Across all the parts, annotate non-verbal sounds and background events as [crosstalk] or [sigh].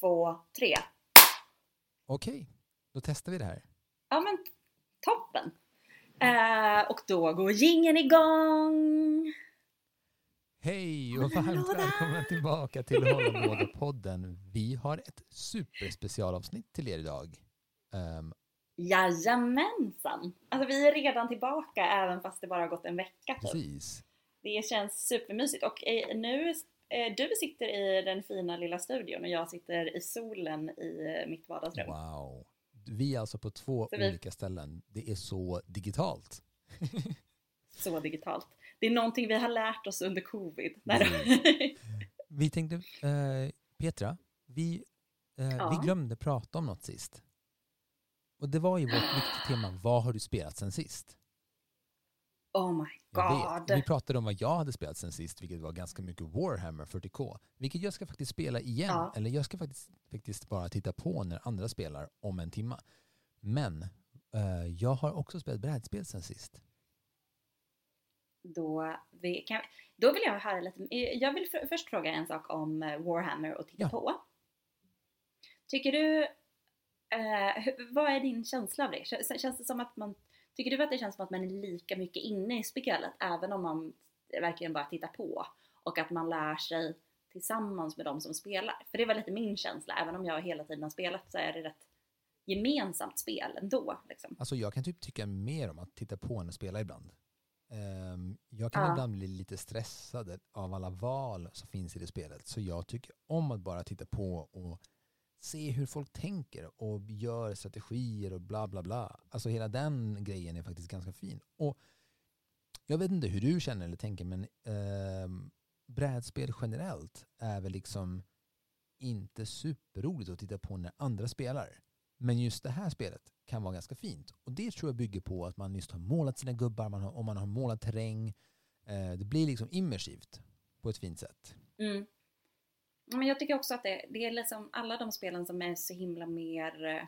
två, tre. Okej, då testar vi det här. Ja men toppen! Eh, och då går gingen igång! Hej och varmt välkomna tillbaka till Hålla låda-podden. Vi har ett superspecialavsnitt till er idag. Ehm, Jajamensan! Alltså vi är redan tillbaka även fast det bara har gått en vecka typ. precis. Det känns supermysigt och eh, nu, du sitter i den fina lilla studion och jag sitter i solen i eh, mitt vardagsrum. Wow. Vi är alltså på två Så vi- olika ställen. Det är så digitalt. [laughs] Så digitalt. Det är någonting vi har lärt oss under covid. [laughs] Vi tänkte, eh, Petra, vi, eh, Ja. vi glömde prata om något sist. Och det var ju vårt viktiga tema, vad har du spelat sen sist? Oh my god. vet. Vi pratade om vad jag hade spelat sen sist, vilket var ganska mycket Warhammer 40K. Vilket jag ska faktiskt spela igen. Ja. Eller jag ska faktiskt, faktiskt bara titta på när andra spelar om en timma. Men eh, jag har också spelat brädspel sen sist. Då, vi kan, då vill jag höra lite, jag vill för, först fråga en sak om eh, Warhammer och titta Ja. på. Tycker du, eh, vad är din känsla av det? Kän- Känns det som att man, tycker du att det känns som att man är lika mycket inne i spelet även om man verkligen bara tittar på? Och att man lär sig tillsammans med de som spelar? För det var lite min känsla, även om jag hela tiden har spelat så är det rätt gemensamt spel ändå. Liksom. Alltså jag kan typ tycka mer om att titta på än att spela ibland. Ehm, jag kan Ja. ibland bli lite stressad av alla val som finns i det spelet. Så jag tycker om att bara titta på och se hur folk tänker och gör strategier och bla bla bla. Alltså hela den grejen är faktiskt ganska fin. Och jag vet inte hur du känner eller tänker men eh, brädspel generellt är väl liksom inte superroligt att titta på när andra spelar. Men just det här spelet kan vara ganska fint. Och det tror jag bygger på att man just har målat sina gubbar, man har, om man har målat terräng. Eh, det blir liksom immersivt på ett fint sätt. Mm. Men jag tycker också att det, det är liksom alla de spelen som är så himla mer eh,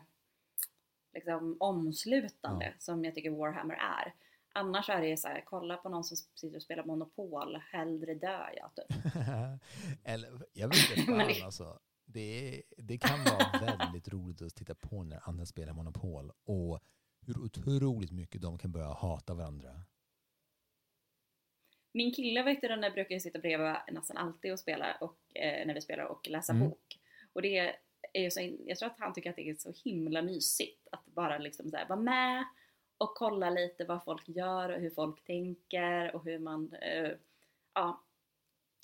liksom omslutande Ja. som jag tycker Warhammer är. Annars är det ju så här, kolla på någon som sitter och spelar Monopol, hellre dör jag typ. [laughs] Eller, jag vet inte [laughs] fan det- alltså. Det, det kan vara väldigt roligt att titta på när andra spelar Monopol och hur otroligt mycket de kan börja hata varandra. Min kille vet du, den där brukar ju sitta bredvid nästan alltid och spela och, eh, när vi spelar och läsa Mm. bok. Och det är ju så, jag tror att han tycker att det är så himla mysigt att bara liksom så här, vara med och kolla lite vad folk gör och hur folk tänker och hur man eh, ja,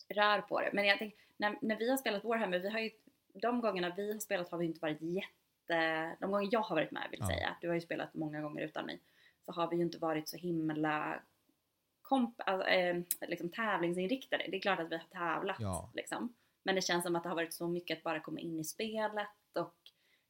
rör på det. Men jag tänker, när, när vi har spelat Warhammer, vi har ju, de gångerna vi har spelat har vi inte varit jätte, de gånger jag har varit med vill Ja. säga, du har ju spelat många gånger utan mig, så har vi ju inte varit så himla komp- alltså, eh, liksom tävlingsinriktade. Det är klart att vi har tävlat Ja. liksom. Men det känns som att det har varit så mycket att bara komma in i spelet och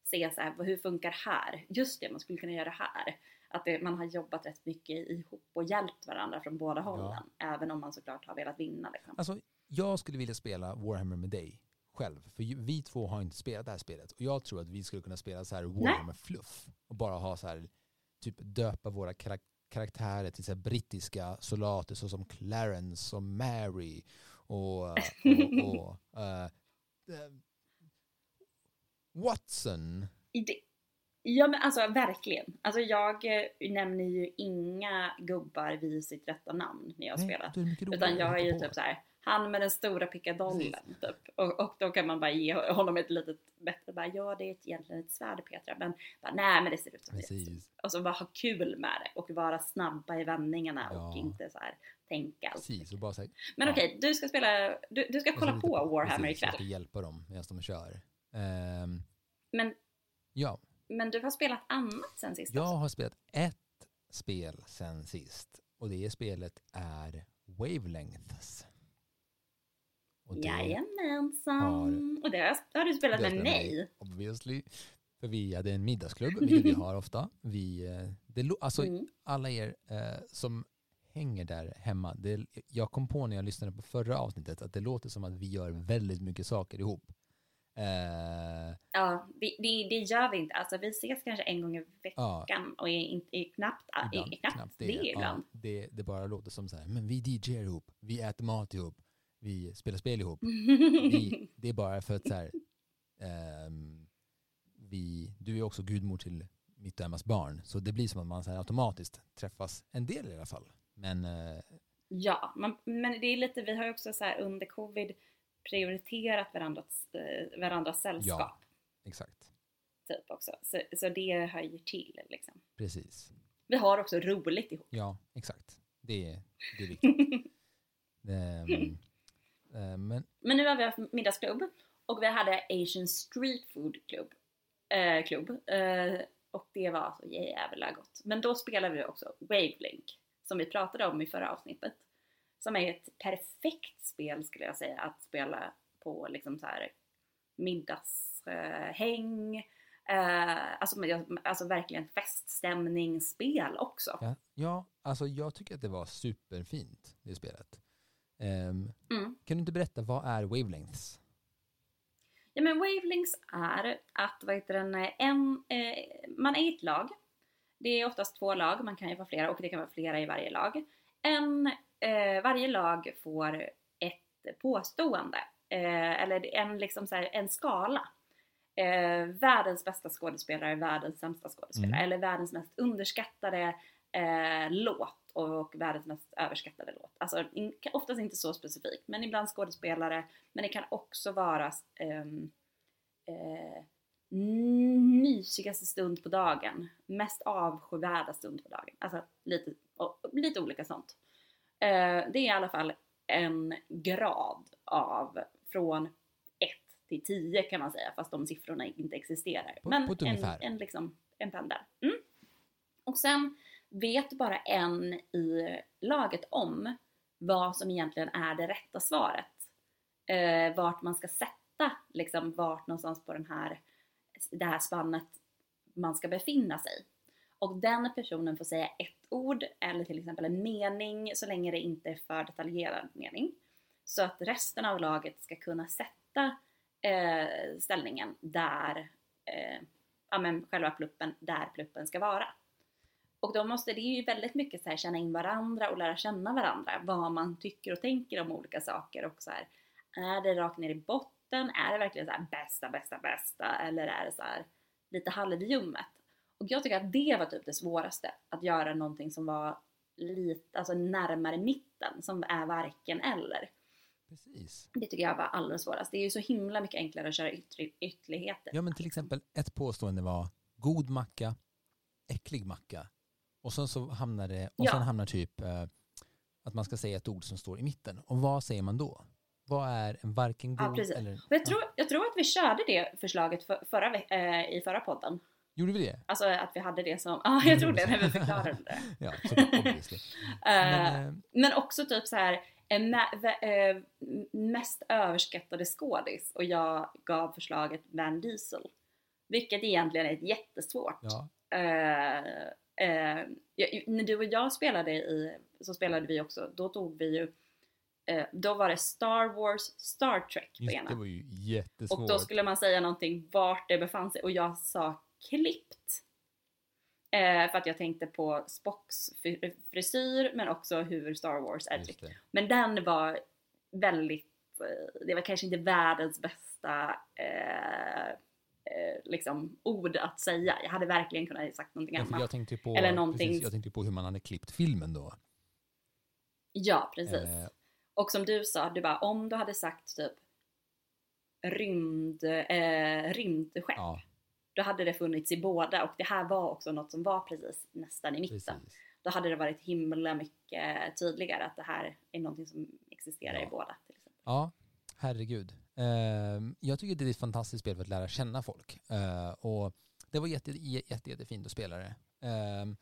se så här, hur funkar det här? Just det, man skulle kunna göra det här. Att det, man har jobbat rätt mycket ihop och hjälpt varandra från båda hållen. Även om man såklart har velat vinna liksom. Alltså, jag skulle vilja spela Warhammer med dig själv. För vi två har inte spelat det här spelet. Och jag tror att vi skulle kunna spela så här Warhammer Fluff. Och bara ha så här, typ döpa våra karak- karaktärer till så brittiska soldater såsom Clarence och Mary och, och, och [laughs] eh, eh, Watson. I det, ja men alltså verkligen. Alltså jag eh, nämner ju inga gubbar vid sitt rätta namn när jag Nej, spelar. Utan jag är ju typ så här. Han med den stora pickadollen typ. Och, och då kan man bara ge honom ett litet bättre, bara ja det är ett, egentligen ett svärd Petra, men bara, nej men det ser ut som det. Och så bara ha kul med det och vara snabba i vändningarna och Ja. inte så här tänka. Precis, och bara så här, Men ja. okej, du ska spela, du, du ska kolla på Warhammer precis, Jag ska ikväll. hjälpa dem medan de kör. Ehm, Men, ja, men du har spelat annat sen sist Jag också? har spelat ett spel sen sist och det spelet är Wavelengths. Och det Jajamensan! har- Och det har, det har du spelat det med mig. Obviously. För vi hade en middagsklubb, vilket vi [laughs] har ofta. Vi, eh, det, alltså Mm. alla er eh, som hänger där hemma, det, jag kom på när jag lyssnade på förra avsnittet att det låter som att vi gör väldigt mycket saker ihop. Eh, Ja, vi, det, det gör vi inte. Alltså vi ses kanske en gång i ja, veckan och är, inte, är knappt, ibland, är knappt, det, ibland. Ja, det, det bara låter som så här, men vi DJar ihop, vi äter mat ihop, vi spelar spel ihop. Vi, [laughs] det är bara för att så här, ehm, vi, du är också gudmor till mitt och Emmas barn. Så det blir som att man så här automatiskt träffas en del i alla fall. Men eh, Ja, man, men det är lite, vi har ju också så här under covid prioriterat varandras, eh, varandras sällskap. exakt, Typ också. Så, så det hör ju till liksom. precis. Vi har också roligt ihop. Ja, exakt. Det, är- det är viktigt. [laughs] Eh, men Men nu har vi haft middagsklubb och vi hade Asian Street Food Club. Eh, klubb. Eh, och det var så jävla gott. Men då spelade vi också Wavelink, som vi pratade om i förra avsnittet. Som är ett perfekt spel skulle jag säga att spela på liksom så här middagshäng. Eh, alltså, alltså verkligen feststämningsspel också. ja, ja, alltså jag tycker att det var superfint, det spelet. Ehm, Mm. kan du inte berätta, vad är wavelengths? Ja men wavelengths är att, vad heter den, en, eh, man är i ett lag. Det är oftast två lag, man kan ju vara flera och det kan vara flera i varje lag. En, eh, varje lag får ett påstående, eh, eller en, liksom så här, en skala. Eh, världens bästa skådespelare, världens sämsta skådespelare, Mm. eller världens mest underskattade eh, låt och världens mest överskattade låt. Alltså in, oftast inte så specifikt, men ibland skådespelare, men det kan också vara ehm, eh, mysigaste stund på dagen, mest avskyvärda stund på dagen. Alltså lite, och, lite olika sånt. Eh, det är i alla fall en grad av från 1 till 10 kan man säga, fast de siffrorna inte existerar. På- Men på en, en, liksom, en pendel. Mm. Och sen vet bara en i laget om vad som egentligen är det rätta svaret. Eh, vart man ska sätta, liksom vart någonstans på den här, det här spannet man ska befinna sig. Och den personen får säga ett ord eller till exempel en mening så länge det inte är för detaljerad mening. Så att resten av laget ska kunna sätta eh, ställningen där eh, ja, men själva pluppen, där pluppen ska vara. Och då måste det ju väldigt mycket så här känna in varandra och lära känna varandra. Vad man tycker och tänker om olika saker och så här. Är det rakt ner i botten? Är det verkligen så här bästa, bästa, bästa? Eller är det så här lite halvljummet? Och jag tycker att det var typ det svåraste. Att göra någonting som var lite, alltså närmare mitten. Som är varken eller. Precis. Det tycker jag var allra svårast. Det är ju så himla mycket enklare att köra yttre, ytterligheter. Ja, men till exempel ett påstående var god macka, äcklig macka. Och sen så hamnar det, och Ja. sen hamnar typ eh, att man ska säga ett ord som står i mitten. Och vad säger man då? Vad är en varken Ja, god precis. eller... Jag, tror, jag tror att vi körde det förslaget för, förra, eh, i förra podden. Gjorde vi det? Alltså att vi hade det som, [laughs] ja jag tror det när vi förklarade [laughs] det. Ja. [laughs] Eh, Men, eh, Men också typ så här eh, mest överskattade skådis och jag gav förslaget Van Diesel. Vilket egentligen är jättesvårt. ja, Eh, jag- när du och jag spelade i, så spelade vi också, då tog vi ju, eh, då var det Star Wars, Star Trek på just, ena. det var ju jättesvårt. Och då skulle man säga någonting vart det befann sig och jag sa klippt. Eh, för att jag tänkte på Spocks fri- frisyr men också hur Star Wars är tryckt. Men den var väldigt, eh, det var kanske inte världens bästa eh, eh, liksom ord att säga. Jag hade verkligen kunnat sagt någonting annat. jag tänkte på, Eller någonting- precis, jag tänkte på hur man hade klippt filmen då. Ja, precis. Eh, Och som du sa, du bara om du hade sagt typ rymd, eh, rymdskepp. ja, Då hade det funnits i båda och det här var också något som var precis nästan i mitten. precis. Då hade det varit himla mycket tydligare att det här är någonting som existerar Ja. i båda. Till exempel. Ja, herregud. Ehm, jag tycker det är ett fantastiskt spel för att lära känna folk. Eh, och det var jätte, jätte, jätte, jättefint att spela det. Ehm,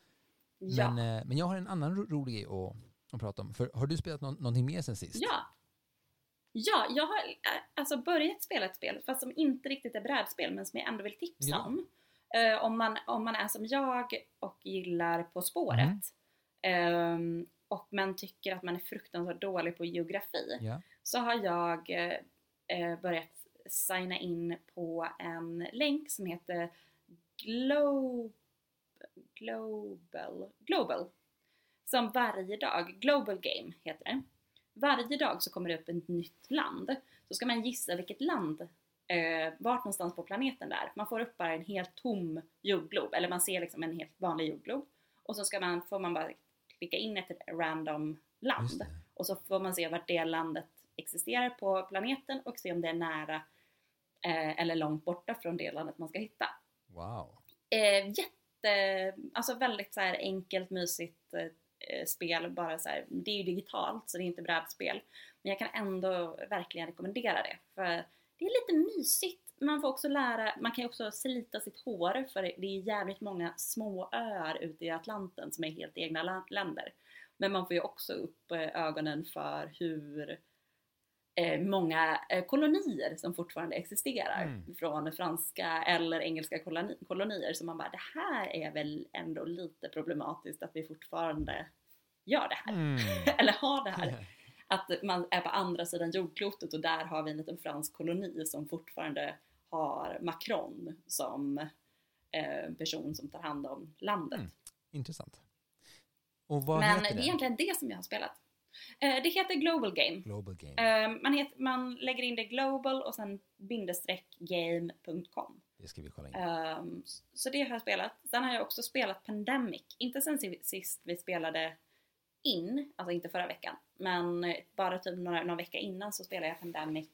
Ja. men, eh, men jag har en annan ro- rolig grej att, att prata om. För har du spelat nå- någonting mer sen sist? ja. Ja, jag har alltså börjat spela ett spel fast som inte riktigt är brädspel men som jag ändå vill tipsa Ja. om. Eh, om, man, om man är som jag och gillar På spåret Mm. ehm, och man tycker att man är fruktansvärt dålig på geografi Ja. Så har jag eh, eh, börjat signa in på en länk som heter Glo- Global, Global. Som varje dag, Global Game heter det. Varje dag så kommer det upp ett nytt land. Så ska man gissa vilket land eh, vart någonstans på planeten där. Man får upp bara en helt tom jordglob, eller man ser liksom en helt vanlig jordglob. Och så ska man, får man bara klicka in ett random land. det. Och så får man se vart det landet existerar på planeten och se om det är nära eh, eller långt borta från det landet man ska hitta. Wow. Eh, jätte, alltså väldigt så här enkelt, mysigt eh, spel. Bara så här, det är ju digitalt så det är inte brädspel. Men jag kan ändå verkligen rekommendera det. För det är lite mysigt. Man får också lära, man kan ju också slita sitt hår för det är jävligt många små öar ute i Atlanten som är helt egna länder. Men man får ju också upp eh, ögonen för hur eh, många eh, kolonier som fortfarande existerar Mm. från franska eller engelska koloni- kolonier. Så man bara, det här är väl ändå lite problematiskt att vi fortfarande gör det här. Mm. [laughs] Eller har det här. [laughs] Att man är på andra sidan jordklotet och där har vi en liten fransk koloni som fortfarande har Macron som eh, person som tar hand om landet. Mm. Intressant. Men det är egentligen det som jag har spelat. Eh, det heter Global Game. Global Game. Eh, man, heter, man lägger in det global och sen bindestreck game.com. Det ska vi kolla in. Um, så det har jag spelat. Sen har jag också spelat Pandemic. Inte sen si- sist vi spelade in, alltså inte förra veckan. Men eh, bara typ några, några veckor innan så spelade jag Pandemic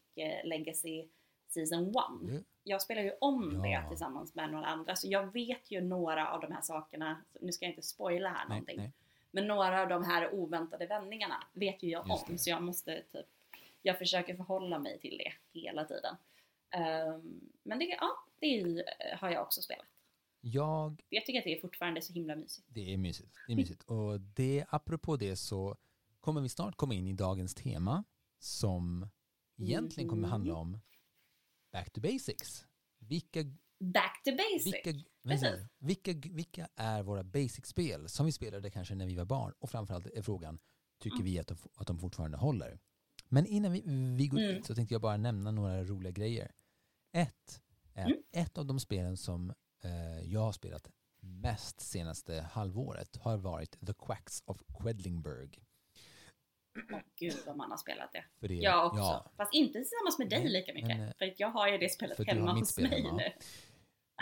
Legacy Season 1. Du, Jag spelar ju om Ja. det tillsammans med några andra så jag vet ju några av de här sakerna. Nu ska jag inte spoila här nej, någonting. nej. Men några av de här oväntade vändningarna vet ju jag om så jag måste typ Jag försöker förhålla mig till det hela tiden. Ehm, men det, ja, det är- har jag också spelat. Jag, Jag tycker att det är fortfarande så himla mysigt. det är mysigt. Det är mysigt. Och det, apropå det så kommer vi snart komma in i dagens tema som egentligen kommer Mhm. handla om back to basics. Vilka, Back to basic! vilka, Precis. vilka, vilka är våra basic-spel som vi spelade kanske när vi var barn? Och framförallt är frågan, tycker Mm. vi att de, att de fortfarande håller? Men innan vi, vi går Mm. så tänkte jag bara nämna några roliga grejer. Ett är Mm. ett av de spelen som eh, jag har spelat mest senaste halvåret har varit The Quacks of Quedlingburg. Gud vad man har spelat det. För det, Jag också. Ja, Fast inte tillsammans med dig lika mycket. men, eh, för jag har ju det spelet hemma hos mig hemma. nu.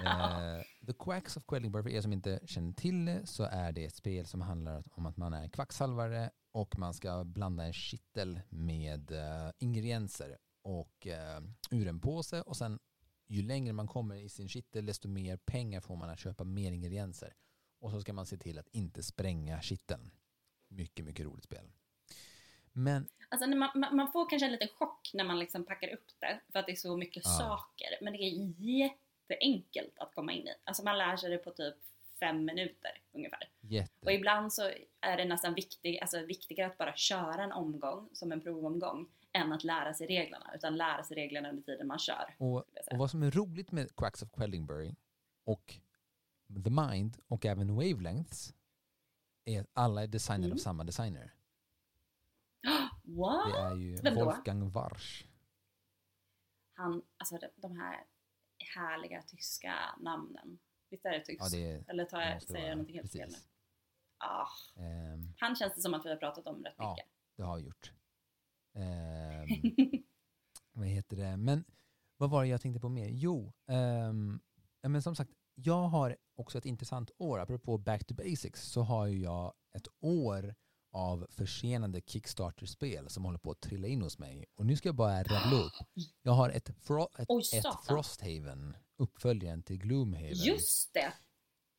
Eh, The Quacks of Quedlingburg, för er som inte känner till det, så är det ett spel som handlar om att man är kvacksalvare och man ska blanda en kittel med eh, ingredienser och uh, ur en påse och sen ju längre man kommer i sin kittel desto mer pengar får man att köpa mer ingredienser. Och så ska man se till att inte spränga kitteln. Mycket, mycket roligt spel. Men Alltså man, man- får kanske en liten chock när man liksom packar upp det för att det är så mycket Ja. saker. Men det är jätteenkelt att komma in i. Alltså man lär sig det på typ fem minuter ungefär. Och jätte... ibland så är det nästan viktig, alltså viktigare att bara köra en omgång som en provomgång än att lära sig reglerna. Utan lära sig reglerna under tiden man kör. Och, och vad som är roligt med Quacks of Quedlingbury och The Mind och även Wavelengths är att alla är designade Mm. av samma designer. [gasps] What? Det är ju Vem då? Wolfgang Warsch. Han, alltså de, de här härliga tyska namnen. Visst är det tyskt? Ja, det, Eller tar jag, säger jag någonting helt fel nu? Ah, Ehm, han känns det som att vi har pratat om rätt Ja. mycket. det har vi gjort. Ehm, [laughs] vad heter det? Men vad var det jag tänkte på mer? Jo, ja, men som sagt, jag har också ett intressant år. Apropå back to basics så har ju jag ett år av försenade Kickstarter-spel som håller på att trilla in hos mig. Och nu ska jag bara rabbla upp. [gasps] Jag har ett, Fro- ett, Oj, ett. Frosthaven, uppföljaren till Gloomhaven. Just det!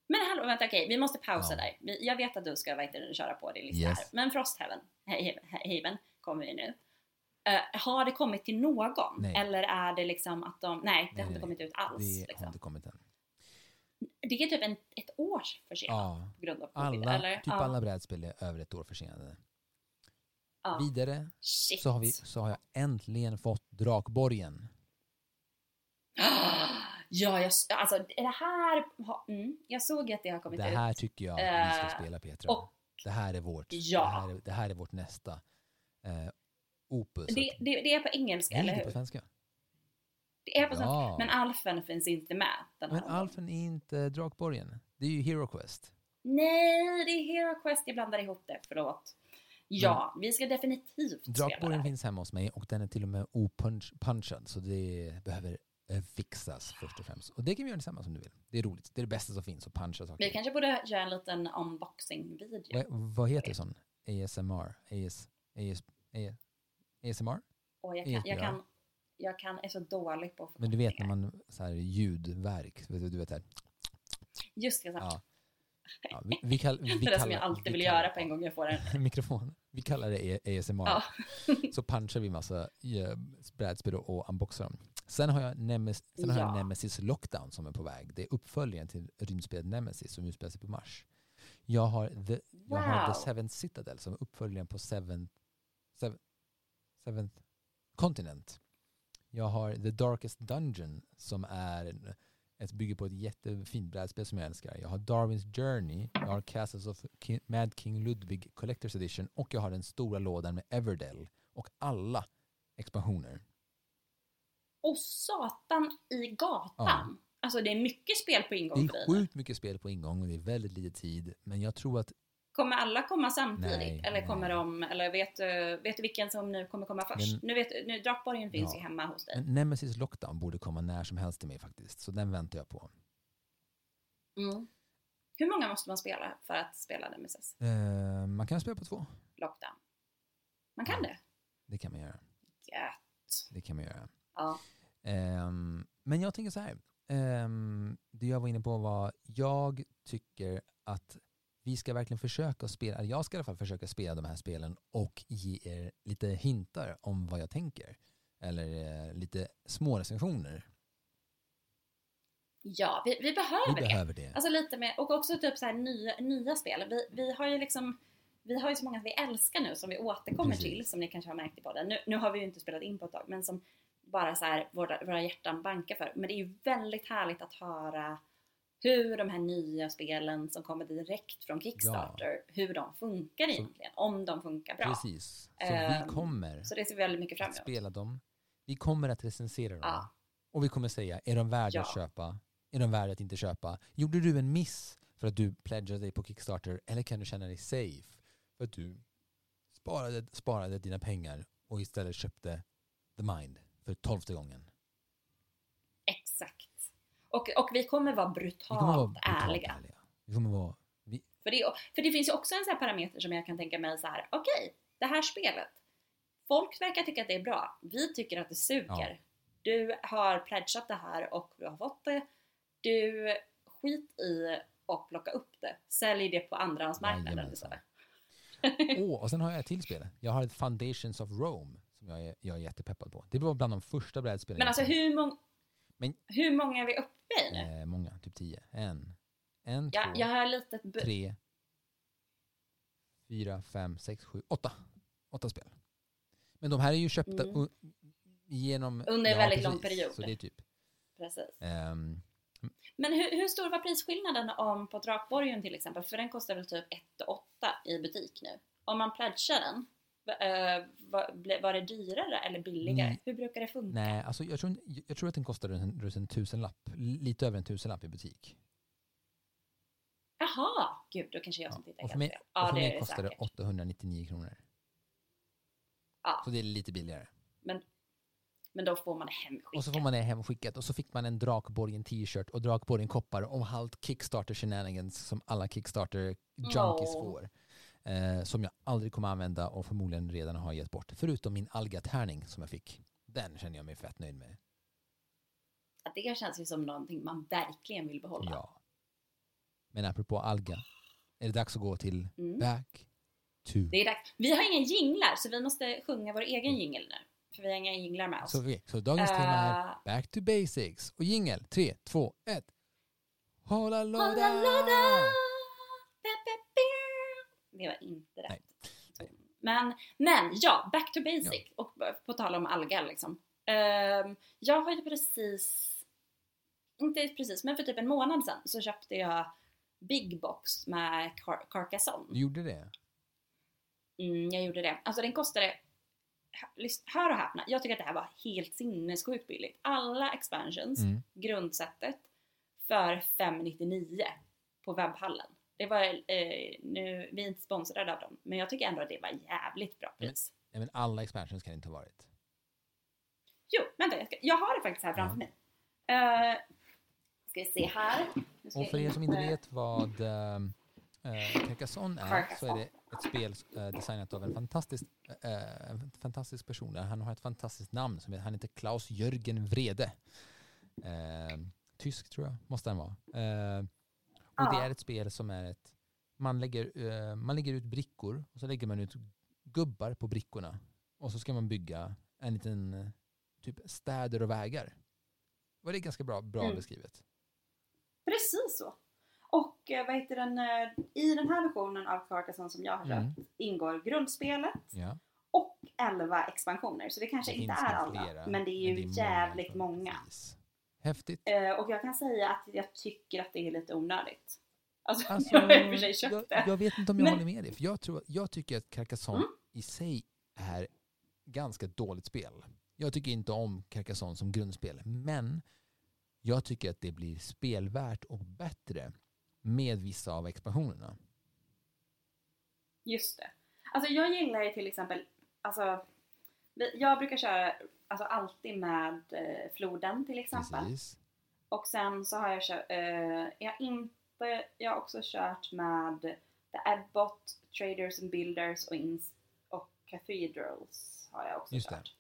Men hallå, vänta okej, vi måste pausa Ja. där. Jag vet att du ska det, köra på din lista Yes. här. Men Frosthaven, Haven, kommer vi nu. Eh, har det kommit till någon? Nej. Eller är det liksom att de, nej det Nej, har inte kommit ut alls. Det har liksom. inte kommit än. Det är typ en, ett års försenat Ja, på grund av covid, alla, eller? typ ja. alla brädspel är över ett år försenade. ja. Vidare Shit. så har, vi, så har jag äntligen fått Drakborgen. [gasps] Ja, jag, alltså det här, mm, jag såg att det har kommit Det ut. här tycker jag att vi ska Eh, spela Petra. och- det här är vårt, Ja. det, här är, det här är vårt nästa eh, opus. Det, det, det är på engelska, det eller ligger på hur? svenska. Det är på. Ja. Men Alfen finns inte med. Den Men här Alfen är inte Drakborgen. Det är ju Hero Quest. Nej, det är Hero Quest. Jag blandar ihop det. Förlåt. Ja, vi ska definitivt spela Drakborgen det. finns hemma hos mig och den är till och med opunchad så det behöver eh, fixas först och främst. Och det kan vi göra tillsammans om du vill. Det är roligt. Det är det bästa som finns, att puncha saker. Vi kanske borde göra en liten unboxing-video. Vad, vad heter sån? ASMR? AS, AS, AS, ASMR? Och jag kan, jag kan, jag kan, är så dålig på Men du vet när man, så här ljudverk, du vet, här. Just det, så. Ja. Ja, vi, vi, kall, vi det [laughs] är det som jag kallar- alltid vi vill kallar- göra på en gång jag får en. [laughs] mikrofon. Vi kallar det A- ASMR. Ja. [laughs] Så punchar vi massa brädspel och unboxar dem. Sen har jag, Nemes, sen har jag Ja. Nemesis Lockdown som är på väg. Det är uppföljaren till rymdspelet Nemesis som utspelar sig på Mars. Jag har The, jag har. The Seventh Citadel som är uppföljaren på Seventh, Seven, Seventh Continent. Jag har The Darkest Dungeon som är ett bygge på ett jättefint brädspel som jag älskar. Jag har Darwins Journey, jag har Castles of Ki- Mad King Ludwig Collector's Edition och jag har den stora lådan med Everdell och alla expansioner. Och satan i gatan. Ja. Alltså det är mycket spel på ingång Det är sjukt mycket spel på ingång och det är väldigt lite tid. Men jag tror att Kommer alla komma samtidigt? Nej, eller kommer nej. de, eller vet du, vet du vilken som nu kommer komma först? Men- nu vet nu Drakborgen finns Ja. ju hemma hos dig. Nemesis Lockdown borde komma när som helst till mig faktiskt. Så den väntar jag på. Mm. Hur många måste man spela för att spela Nemesis Eh, man kan spela på två. Lockdown? Man kan Ja. det? Det kan man göra. Gött. Det kan man göra. Ja. Ehm, men jag tänker så här. Ehm, det jag var inne på var, jag tycker att vi ska verkligen försöka spela, eller jag ska i alla fall försöka spela de här spelen och ge er lite hintar om vad jag tänker. Eller eh, lite små recensioner. Ja, vi, vi behöver Vi det. behöver det. Alltså lite med, och också typ så här nya, nya spel. Vi, vi har ju liksom vi har ju så många som vi älskar nu som vi återkommer Precis. till som ni kanske har märkt i podden. Nu, nu har vi ju inte spelat in på ett tag men som bara så här våra, våra hjärtan bankar för. Men det är ju väldigt härligt att höra hur de här nya spelen som kommer direkt från Kickstarter, hur de funkar Så- egentligen. Om de funkar bra. Precis. Så vi Ehm, kommer Så det ser väldigt mycket fram att emot. spela dem. Vi kommer att recensera dem. Ja. Och vi kommer säga, är de värda Ja. att köpa? Är de värda att inte köpa? Gjorde du en miss för att du pledgade dig på Kickstarter? Eller kan du känna dig safe för att du sparade, sparade dina pengar och istället köpte The Mind för tolfte gången? Och, och vi kommer vara brutalt, kommer vara brutalt ärliga. ärliga. Vi kommer vara... Vi, För det, för det finns ju också en sån här parameter som jag kan tänka mig så här. okej, det här spelet. Folk verkar tycka att det är bra. Vi tycker att det suger. Ja. Du har pledgat det här och du har fått det. Du, skit i och plocka upp det. Sälj det på andrahandsmarknaden. [laughs] Åh, och sen har jag ett till spel. Jag har ett Foundations of Rome som jag är, jag är jättepeppad på. Det var bland de första brädspelen Men alltså hur, mång, Men- hur många är vi uppe i nu? Eh, många, typ tio. En, en Jag, två, jag har lite... bu- tre, fyra, fem, sex, sju, åtta. Åtta spel. Men de här är ju köpta Mm. u- genom... Under en väldigt lång period. Så det är typ... Precis. ehm, Men hur, hur stor var prisskillnaden om på Drakborgen till exempel? För den kostar väl typ 1 8 i butik nu. Om man pledgar den, eh, var, var det dyrare eller billigare? Mm. Hur brukar det funka? nej, alltså jag tror, jag tror att den kostade en, runt en tusenlapp. Lite över en tusenlapp i butik. Jaha! Gud, då kanske jag som Ja. tittar Och för mig, fel. och Ja, för mig är det kostade det säkert. 899 kronor. Ja. Så det är lite billigare. Men då får man det hemskickat. Och så får man det hemskickat och så fick man en Drakborgen t-shirt och Drakborgen koppar och allt Kickstarter shenanigans som alla Kickstarter junkies Åh. får. Eh, som jag aldrig kommer använda och förmodligen redan har gett bort. Förutom min algatärning som jag fick. Den känner jag mig fett nöjd med. Att det känns ju som någonting man verkligen vill behålla. Ja. Men apropå alga. Är det dags att gå till Mm. back to... Det är dags. Vi har inga jinglar så vi måste sjunga vår egen jingel nu. För vi har inga jinglar med oss. Så, så dagens tema är Eh, back to basics. Och jingel. Tre, två, ett. Hålla Hålla låda! Det var inte rätt. Nej. Men, men ja, back to basic. Och på tal om alga liksom. Ehm, jag har ju precis, inte precis, men för typ en månad sedan så köpte jag Big Box med Car- Carcassonne. Du gjorde det? Mm, jag gjorde det. Alltså den kostade, hör och häpna, jag tycker att det här var helt sinnessjukt billigt. Alla expansions, Mm. grundsättet, för 599 på webbhallen. Det var, eh, nu, vi är inte sponsrade av dem, men jag tycker ändå att det var jävligt bra pris. Nej, men alla expansions kan det inte ha varit. Jo, vänta, jag, ska, jag har det faktiskt här framför mig. Uh, ska vi se här. Och för er som inte vet vad uh, Carcassonne är så är det ett spel eh, designat av en fantastisk, eh, en fantastisk person. Han har ett fantastiskt namn. Som, han heter Klaus Jörgen Vrede. Eh, tysk tror jag måste han vara. Och det Ja. är ett spel som är ett... Man lägger, eh, man lägger ut brickor och så lägger man ut gubbar på brickorna. Och så ska man bygga en liten eh, typ städer och vägar. Var det ganska bra, bra Mm. beskrivet? Precis så. Och eh, vad heter den, i den här versionen av Carcassonne som jag har Mm. köpt ingår grundspelet Ja. och 11 expansioner. Så det kanske Det inte är alla, flera, men det är ju jävligt många. Precis. Häftigt. Eh, och jag kan säga att jag tycker att det är lite onödigt. Alltså, [laughs] Alltså, jag jag, jag vet inte om jag Men- håller med dig. För jag, tror, jag tycker att Carcassonne Mm. i sig är ganska dåligt spel. Jag tycker inte om Carcassonne som grundspel. Men jag tycker att det blir spelvärt och bättre med vissa av expansionerna. Just det. Alltså jag gillar ju till exempel, alltså jag brukar köra alltså alltid med eh, floden till exempel. Precis. Och sen så har jag kört, eh, jag inte, jag har också kört med The Abbot, Traders and Builders och, ins, och Cathedrals har jag också Just det. kört.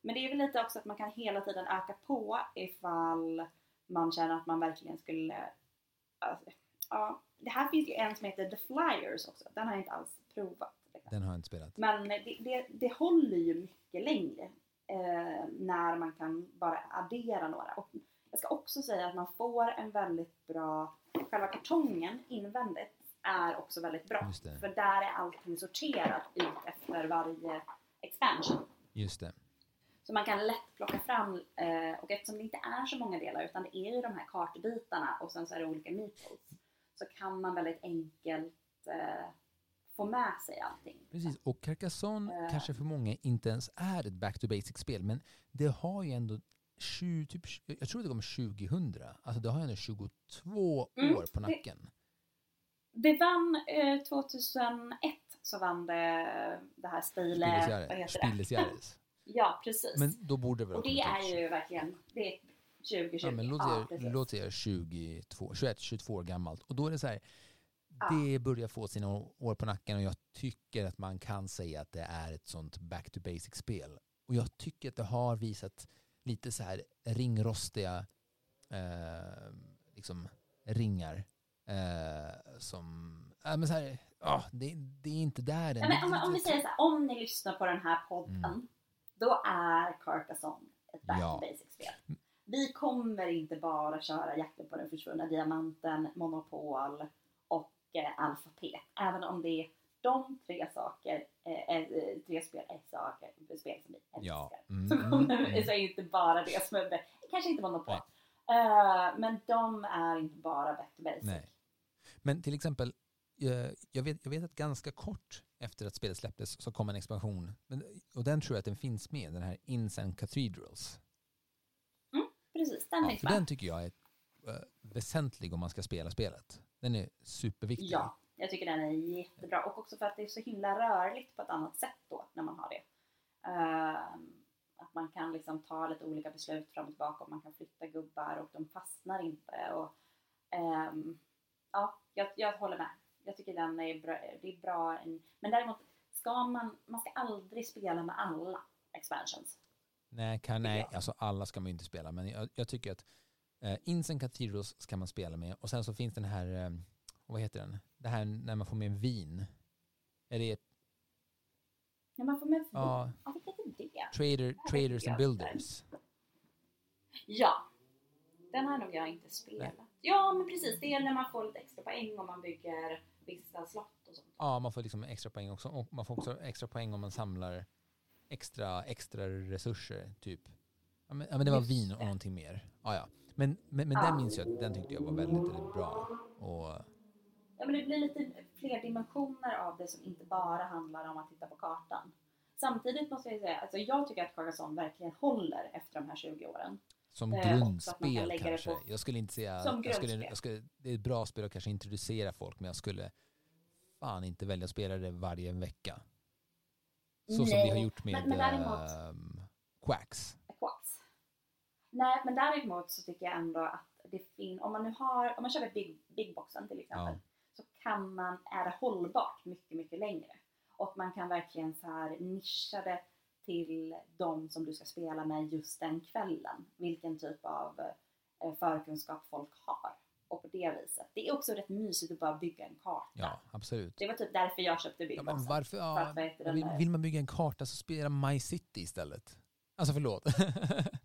Men det är väl lite också att man kan hela tiden öka på ifall man känner att man verkligen skulle, alltså, ja. Det här finns ju en som heter The Flyers också, den har jag inte alls provat. Den har jag inte spelat. Men det, det, det håller ju mycket längre eh, när man kan bara addera några. Och jag ska också säga att man får en väldigt bra, själva kartongen invändigt är också väldigt bra. För där är allting sorterat ut efter varje expansion. Just det. Så man kan lätt plocka fram, eh, och eftersom det inte är så många delar utan det är ju de här kartbitarna och sen så är det olika meeples. Så kan man väldigt enkelt eh, få med sig allting. Precis, och Carcassonne Eh. kanske för många inte ens är ett back to basic-spel, men det har ju ändå 20, typ, jag tror det kom 2000, alltså det har ju ändå 22 Mm, år på det- nacken. Det vann eh, 2001 så vann det det här Stile, vad heter det? [laughs] Ja precis. Men då borde det väl och det är ju verkligen, det är 2020. Ja, men låt Ja, säga, låt säga 22, 21, 22 år gammalt. Och då är det så här, Ja. Det börjar få sina år på nacken och jag tycker att man kan säga att det är ett sånt back to basic-spel. Och jag tycker att det har visat lite så här ringrostiga eh, liksom ringar. Eh, som, ja men så här, ja, det, det är inte där än. Men, om, om vi säger så här, om ni lyssnar på den här podden, Mm. då är Carcassonne ett back Ja. to basic-spel. Vi kommer inte bara köra Jakten på den försvunna diamanten, Monopol och eh, Alfapet. Även om det är de tre saker, eh, eh, tre spel är saker, spel som vi älskar. Ja. Mm, Så mm, kommer vi mm. säga inte bara det som är bäst. Kanske inte Monopol. Nej. Eh, men de är inte bara back to basic. Nej. Men till exempel, eh, jag vet, jag vet att ganska kort efter att spelet släpptes så kom en expansion. Och den tror jag att den finns med, den här Inns and Cathedrals. Precis, den Ja, finns med. den tycker jag är väsentlig om man ska spela spelet. Den är superviktig. Ja, jag tycker den är jättebra. Och också för att det är så himla rörligt på ett annat sätt då när man har det. Ehm, att man kan liksom ta lite olika beslut fram och tillbaka och man kan flytta gubbar och de fastnar inte. Och, ehm, ja, jag, jag håller med. Jag tycker den är bra. Det är bra. Men däremot ska man, man ska aldrig spela med alla expansions. Nej, kan, nej alltså alla ska man ju inte spela, men jag, jag tycker att eh, Inns and Cathedrals ska man spela med. Och sen så finns den här, eh, vad heter den? Det här när man får med vin. Är det När man får med Ja. ja, vilket är det? Trader, Traders and. Builders? Ja. Den har nog jag inte spelat. Ja, men precis. Det är när man får lite extra poäng om man bygger vissa slott och sånt. Ja, man får liksom extra poäng också. Och man får också extra poäng om man samlar extra, extra resurser, typ. Ja, men, ja, men det var Just vin och det. någonting mer. Ja, ja. Men, men, men Ja. den minns jag, den tyckte jag var väldigt, väldigt bra. Och, Ja, men det blir lite fler dimensioner av det som inte bara handlar om att titta på kartan. Samtidigt måste jag säga, alltså jag tycker att Carcassonne verkligen håller efter de här 20 åren. som Eh, grundspel det kanske. på- Jag skulle inte säga... Som jag skulle, jag skulle, det är ett bra spel att kanske introducera folk, men jag skulle fan inte välja att spela det varje vecka. Så som vi har Nej, gjort med men- men däremot- ehm, Quacks. Nej, men däremot så tycker jag ändå att det finns, om man nu har, om man köper big, big boxen till exempel, Ja. så kan man, är det hållbart mycket, mycket längre. Och man kan verkligen så här nischa det till de som du ska spela med just den kvällen. Vilken typ av eh, förkunskap folk har. Och på det viset. Det är också rätt mysigt att bara bygga en karta. Ja, absolut. Det var typ därför jag köpte Big Ja, men varför, ja, vill, vill man bygga en karta så spela My City istället. Alltså förlåt. [laughs]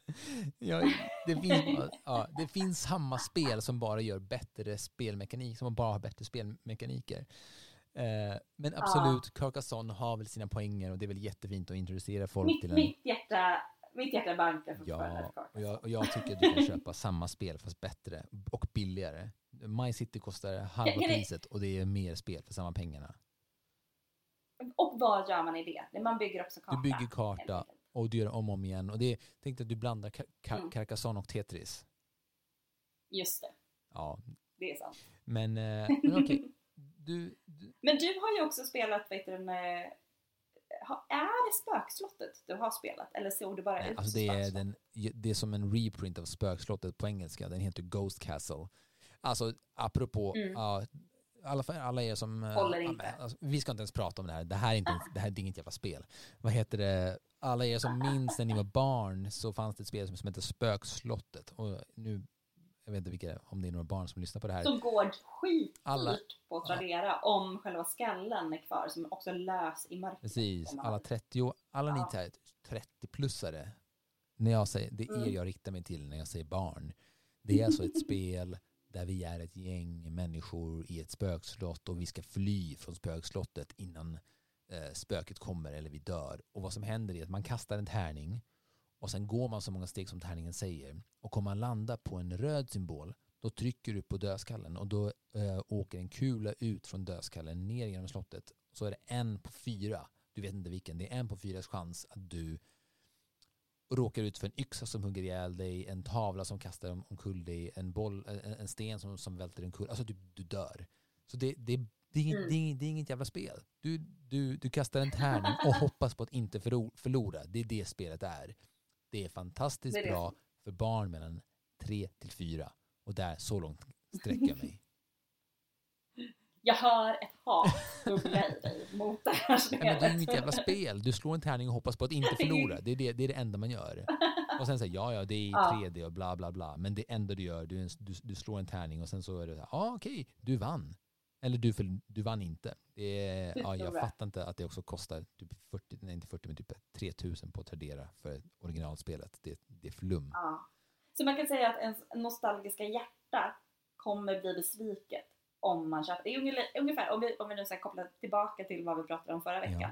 ja, det, finns, ja, det finns samma spel som bara gör bättre spelmekanik, som bara har bättre spelmekaniker. Eh, men absolut, Carcassonne har väl sina poänger och det är väl jättefint att introducera folk mitt, till en... mitt hjärta, mitt hjärta bankar fortfarande Ja, och jag, och jag tycker att du kan köpa samma spel fast bättre och billigare. My City kostar halva priset och det är mer spel för samma pengarna. Och vad gör man i det? Man bygger också karta. Du bygger karta. Och du gör om och om igen. Och det, tänk dig att du blandar Mm. Carcassonne och Tetris. Just det, Ja, det är sant. men, eh, [laughs] men okej. Du, du, Men du har ju också spelat, vet du, med, är det Spökslottet du har spelat? Eller såg du bara nej, ut alltså det, är den, det är som en reprint av Spökslottet på engelska. Den heter Ghost Castle. Alltså apropå, Mm. ja, alla, alla er som... eh, Håller ja, inte. alltså, vi ska inte ens prata om det här. Det här är, inte, det här är inget jävla spel. Vad heter det? Alla er som minns när ni var barn så fanns det ett spel som, som heter Spökslottet. Och nu, jag vet inte vilka, om det är några barn som lyssnar på det här. Som går skitdyrt på Tradera om själva skallen är kvar som är också lös i mörkret. Precis, alla vill. 30, alla ni Ja. här 30-plussare, när jag säger, det är er Mm. jag riktar mig till när jag säger barn. Det är alltså ett [laughs] spel där vi är ett gäng människor i ett spökslott och vi ska fly från spökslottet innan eh, spöket kommer eller vi dör. Och vad som händer är att man kastar en tärning och sen går man så många steg som tärningen säger. Och om man landar på en röd symbol då trycker du på dödskallen och då eh, åker en kula ut från dödskallen ner genom slottet. Så är det en på fyra, du vet inte vilken, det är en på fyras chans att du råkar ut för en yxa som hugger ihjäl dig, en tavla som kastar omkull dig, en, boll, en, en sten som, som välter omkull. Alltså du, du dör. Så det, det, det, är inget, Mm. det, är det är inget jävla spel. Du, du, du kastar en tärning och hoppas på att inte förlo- förlora. Det är det spelet är. Det är fantastiskt Det är bra för barn mellan tre till fyra. Och där, så långt sträcker jag mig. [laughs] Jag hör ett hat bubbla i dig mot det här Nej, spelet. men det är inget jävla spel. Du slår en tärning och hoppas på att inte förlora. Det är det, det, är det enda man gör. Och sen säger ja, ja, det är i Ja. 3D och bla bla bla. Men det enda du gör, du, du, du slår en tärning och sen så är det så här, ja okej, du vann. Eller du, för, du vann inte. Är, ja, jag fattar inte att det också kostar typ 40, nej inte 40, men typ 3000 på Tradera för originalspelet. Det, det är flum. Ja. Så man kan säga att ens nostalgiska hjärta kommer bli besviket om man köper. Det är ungefär, om, vi, om vi nu ska koppla tillbaka till vad vi pratade om förra veckan.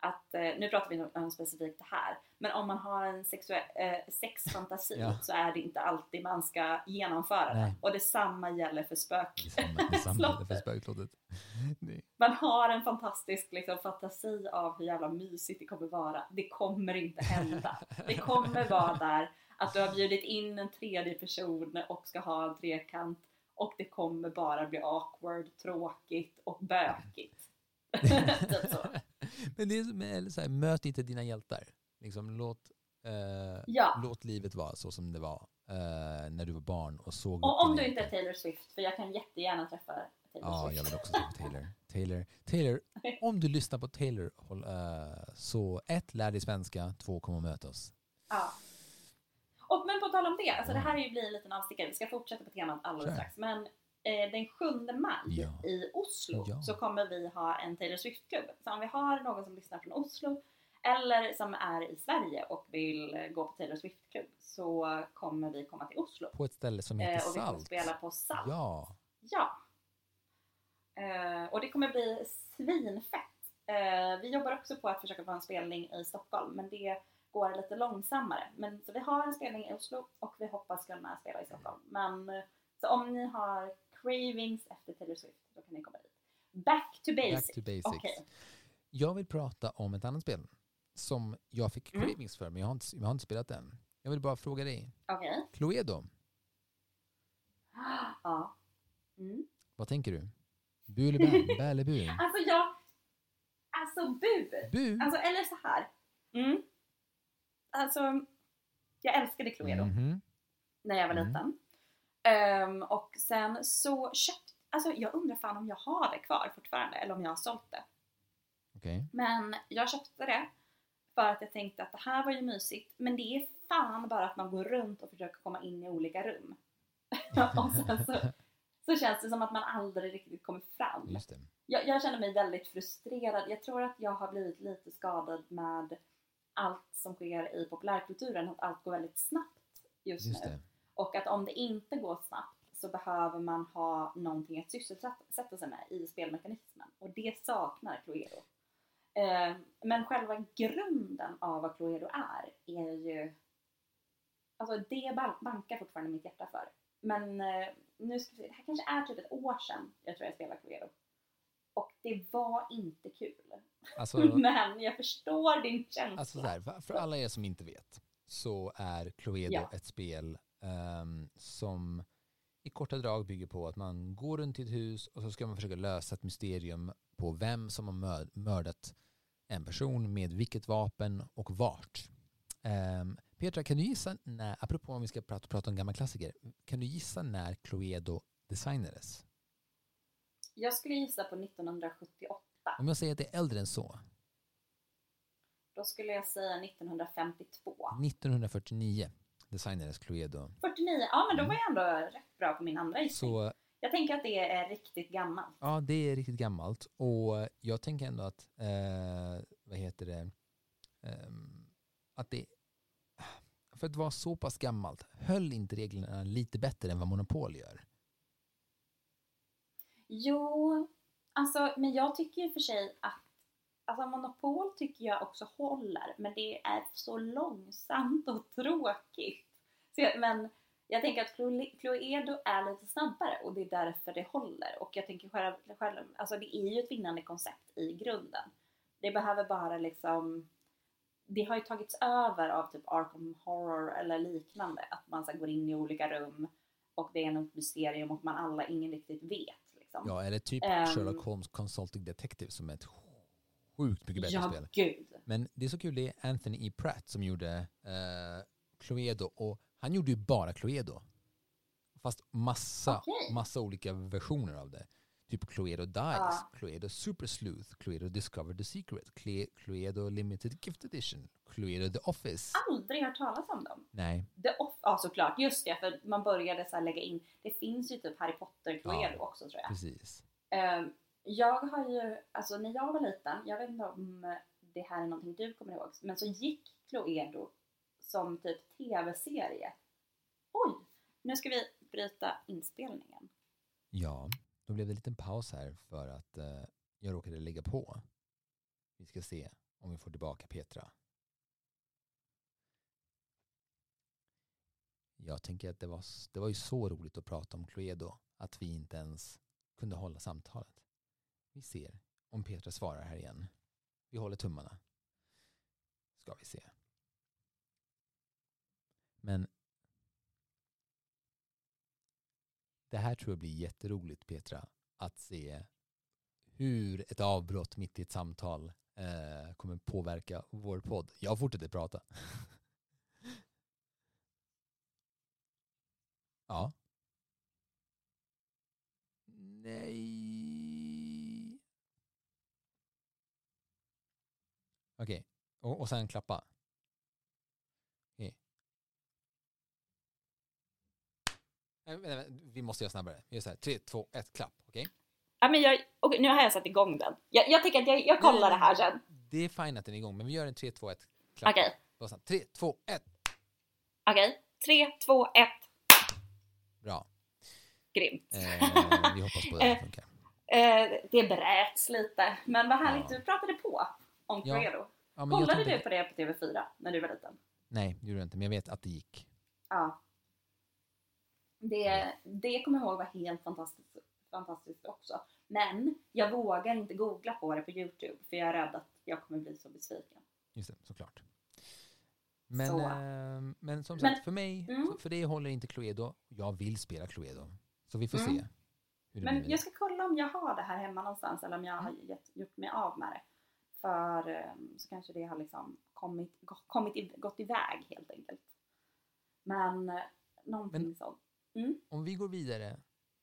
Att, eh, nu pratar vi om specifikt det här. Men om man har en sexuell, eh, sexfantasi Ja. så är det inte alltid man ska genomföra det. Och detsamma gäller för spök. Detsamma, detsamma gäller för [laughs] Slottet. spökslottet. Man har en fantastisk liksom, fantasi av hur jävla mysigt det kommer vara. Det kommer inte hända. Det kommer vara där att du har bjudit in en tredje person och ska ha en trekant och det kommer bara bli awkward, tråkigt och bökigt. [laughs] typ så. [laughs] Men det är som- eller så här, möt inte dina hjältar. Liksom, låt, eh, Ja. låt livet vara så som det var eh, när du var barn och såg Och om du inte är. Taylor Swift, för jag kan jättegärna träffa Taylor Ja, Swift. jag vill också träffa Taylor. Taylor. Taylor, [laughs] om du lyssnar på Taylor, håll, eh, så ett, lär dig svenska, två, kom och möt oss. Ja. Och, men på tal om det, alltså det här är ju blir en liten avstickare, vi ska fortsätta på temat alldeles Kör. strax. Men eh, den 7 maj Ja. i Oslo Ja. så kommer vi ha en Taylor Swift-klubb. Så om vi har någon som lyssnar från Oslo eller som är i Sverige och vill gå på Taylor Swift-klubb så kommer vi komma till Oslo. På ett ställe som heter Eh, och vi kommer Salt. spela på Salt. Ja, Ja. Eh, och det kommer bli svinfett. Eh, vi jobbar också på att försöka få en spelning i Stockholm, men det går lite långsammare. Men, så vi har en spelning i Oslo och vi hoppas kunna spela i Stockholm. Men, så om ni har cravings efter Taylor Swift, då kan ni komma dit. Back to basics. back to basics. Okej. Jag vill prata om ett annat spel som jag fick Mm. cravings för, men jag har, inte, jag har inte spelat än. Jag vill bara fråga dig, Okej. Cluedo, [gasps] Ja. Mm. vad tänker du? Bu eller bä? [laughs] Bä eller bu? Alltså jag... Alltså bu! Bu? Alltså eller så här. Mm. Alltså, jag älskade Cluedo. Mhm. när jag var Mm. liten. Ehm, och sen så köpte, alltså jag undrar fan om jag har det kvar fortfarande eller om jag har sålt det. Okej. Men jag köpte det för att jag tänkte att det här var ju mysigt. Men det är fan bara att man går runt och försöker komma in i olika rum. [laughs] och sen så, så känns det som att man aldrig riktigt kommer fram. Jag, jag känner mig väldigt frustrerad. Jag tror att jag har blivit lite skadad med allt som sker i populärkulturen. Att allt går väldigt snabbt just, Just nu. det. Och att om det inte går snabbt så behöver man ha någonting att sysselsätta sig med i spelmekanismen. Och det saknar Cluedo. Eh, men själva grunden av vad Cluedo är, är ju... Alltså det ban- bankar fortfarande mitt hjärta för. Men eh, nu ska vi se, det här kanske är typ ett år sedan jag tror jag spelade Cluedo. Och det var inte kul. Alltså, [laughs] Men jag förstår din känsla. alltså så här, för, alla er som inte vet så är Cluedo Ja. ett spel ehm, som i korta drag bygger på att man går runt i ett hus och så ska man försöka lösa ett mysterium på vem som har mör- mördat en person med vilket vapen och vart. Um, Petra, kan du gissa när, apropå om vi ska prata, prata om gamla klassiker, kan du gissa när Cluedo designades? Jag skulle gissa på 1978. Om jag säger att det är äldre än så, Då skulle jag säga 1952. 1949 designades Cluedo. 49, ja men då var jag ändå rätt bra på min andra gissning. Så Jag tänker att det är riktigt gammalt. ja, det är riktigt gammalt och jag tänker ändå att, eh, vad heter det, Ehm, att det, för att vara så pass gammalt, höll inte reglerna lite bättre än vad Monopol gör? Jo, alltså men jag tycker ju för sig att Alltså Monopol tycker jag också håller, men det är så långsamt och tråkigt. Så men jag tänker att Cluedo är lite snabbare och det är därför det håller. Och jag tänker själv, själv alltså det är ju ett vinnande koncept i grunden. Det behöver bara liksom det har ju tagits över av typ Arkham Horror eller liknande. Att man så går in i olika rum och det är något mysterium och man alla, ingen riktigt vet. Liksom. Ja, eller typ Ehm. Sherlock Holmes Consulting Detective som är ett sjukt mycket bättre ja spel. gud. Men det är så kul, det är Anthony E. Pratt som gjorde eh, Cluedo och han gjorde ju bara Cluedo. Fast massa, Okej. massa olika versioner av det. Typ Cluedo Dice, Ja. Cluedo Super Sleuth, Cluedo Discover the Secret, Cluedo Limited Gift Edition, Cluedo The Office. Aldrig hört talas om dem. Nej, The ja såklart, just det, för man började så här lägga in, det finns ju typ Harry Potter Cluedo Ja. också tror jag. precis. Ehm, jag har ju, alltså när jag var liten, jag vet inte om det här är någonting du kommer ihåg, men så gick Cluedo som typ tv-serie. Oj! Nu ska vi bryta inspelningen. Ja, då blev det en liten paus här för att eh, jag råkade lägga på. Vi ska se om vi får tillbaka Petra. Jag tänker att det var, det var ju så roligt att prata om Cluedo att vi inte ens kunde hålla samtalet. Vi ser om Petra svarar här igen. Vi håller tummarna. Ska vi se. Men det här tror jag blir jätteroligt Petra, att se hur ett avbrott mitt i ett samtal eh, kommer påverka vår podd. Jag fortsätter prata. [laughs] ja. Nej. Okej, och, och sen klappa. Okej. Nej, vänta, vänta, Vi måste göra snabbare. Vi gör så här. Tre, två, ett, klapp. Okej? Ja, men jag, okej, nu har jag satt igång den. Jag, jag tänker att jag, jag kollar det här sen. Det är fint att den är igång, men vi gör en 3, 2, 1, klapp. Okej, snabbt. 3, 2, 1. okej. Tre, två, ett. Bra. Grymt. Eh, vi hoppas på att det här [laughs] funkar. Eh, det bräts lite, men vad härligt Ja. du pratade på om Cluedo. Ja, Kollade du på det på TV4 när du var liten? Nej, det gjorde jag inte, men jag vet att det gick. Ja. Det, det kommer jag ihåg var helt fantastiskt, fantastiskt också. Men jag vågar inte googla på det på Youtube för jag är rädd att jag kommer bli så besviken. Just det, såklart. Men, Så. eh, men som sagt, Men- för mig, Mm. för dig håller inte Cluedo. Jag vill spela Cluedo. Så vi får Mm. se. Det Men blir jag det. ska kolla om jag har det här hemma någonstans eller om jag har Mm. gett, gjort mig av med det. För eh, så kanske det har liksom kommit, kommit i, gått iväg helt enkelt. Men, eh, Någonting Men- sånt. Om vi går vidare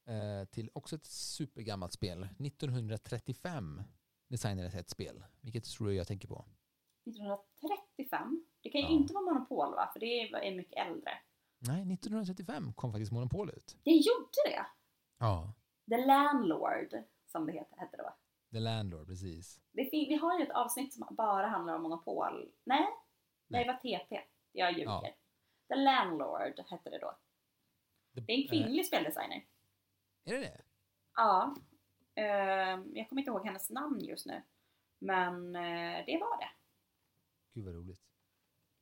eh, till också ett supergammalt spel. 1935 designades ett spel. Vilket tror du jag tänker på? 1935. Det kan ju Ja. inte vara Monopol va? För det är mycket äldre. Nej, 1935 kom faktiskt Monopol ut. Det gjorde det! Ja, The Landlord, som det heter, hette det va? The Landlord, precis. Vi har ju ett avsnitt som bara handlar om Monopol. Nej, Nej. det var TP. Jag ljuger. Ja. The Landlord hette det då. Det är en kvinnlig speldesigner. Är det det? Ja. ehm, jag kommer inte ihåg hennes namn just nu. Men eh, det var det. Gud vad roligt.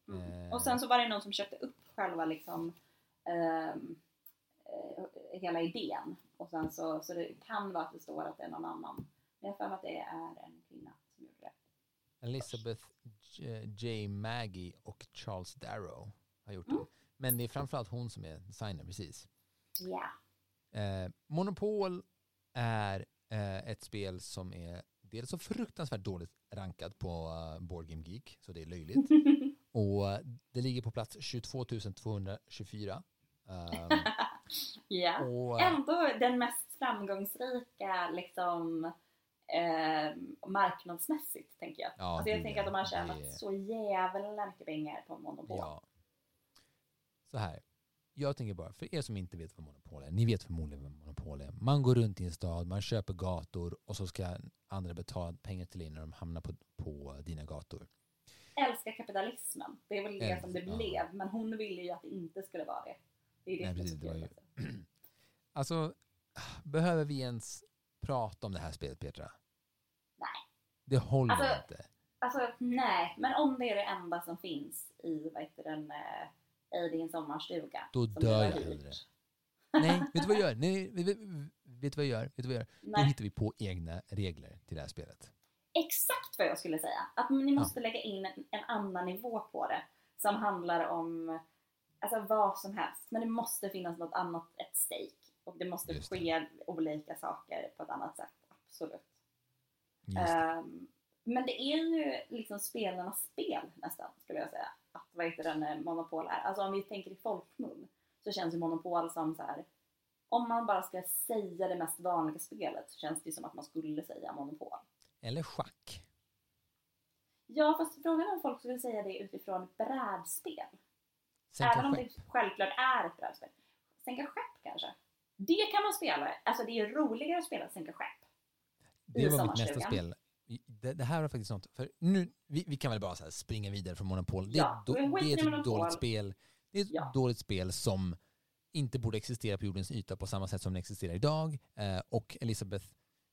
Mm. Eh. Och sen så var det någon som köpte upp själva liksom ehm, eh, hela idén. Och sen så, så det kan vara att det står att det är någon annan. Men jag har att det är en kvinna som gjorde det. Elizabeth J. Maggie och Charles Darrow har gjort Mm. det. Men det är framförallt hon som är designer, precis. Ja. Eh, Monopol är eh, ett spel som är dels så fruktansvärt dåligt rankat på uh, Board Game Geek, så det är löjligt. [laughs] Och det ligger på plats 22 224. Um, ja. och, Ändå den mest framgångsrika liksom eh, marknadsmässigt tänker jag. Ja, alltså jag gud, tänker att de har tjänat det- så jävla mycket pengar på Monopol. ja. Så här. Jag tänker bara, för er som inte vet vad Monopol är, ni vet förmodligen vad Monopol är. Man går runt i en stad, man köper gator och så ska andra betala pengar till dig när de hamnar på, på dina gator. Älskar kapitalismen. Det är väl det som det ja. blev. Men hon ville ju att det inte skulle vara det. Det är det Nej, precis, det var ju- också. [clears throat] Alltså, behöver vi ens prata om det här spelet Petra? Nej. Det håller Alltså, inte. Alltså nej, men om det är det enda som finns i vad heter den, eh, i din sommarstuga. Då dör jag hellre. Nej, vet du vad jag gör? Nej, vet, vet, vad jag gör? Vet du vad jag gör? Då Nej, hittar vi på egna regler till det här spelet. exakt vad jag skulle säga. Att ni måste lägga in en, en annan nivå på det. Som handlar om alltså vad som helst. Men det måste finnas något annat, ett stake. Och det måste Just det. ske olika saker på ett annat sätt. Absolut. Det. Ehm, men det är ju liksom spelarnas spel nästan, skulle jag säga. Att vad heter den, eh, Monopol är. Alltså om vi tänker i folkmun så känns ju Monopol som så här. Om man bara ska säga det mest vanliga spelet så känns det ju som att man skulle säga Monopol. Eller schack. Ja, fast frågan är om folk skulle säga det utifrån brädspel. Sänka Även om skepp. det självklart är ett brädspel. Sänka skepp kanske? Det kan man spela. Alltså det är roligare att spela Sänka skepp. Det var mitt nästa spel. Det, det här var faktiskt något, för nu, vi, vi kan väl bara så springa vidare från Monopol. Det, Ja, skiter det är ett Monopol. dåligt spel. Det är ett Ja. dåligt spel som inte borde existera på jordens yta på samma sätt som det existerar idag. Eh, och Elizabeth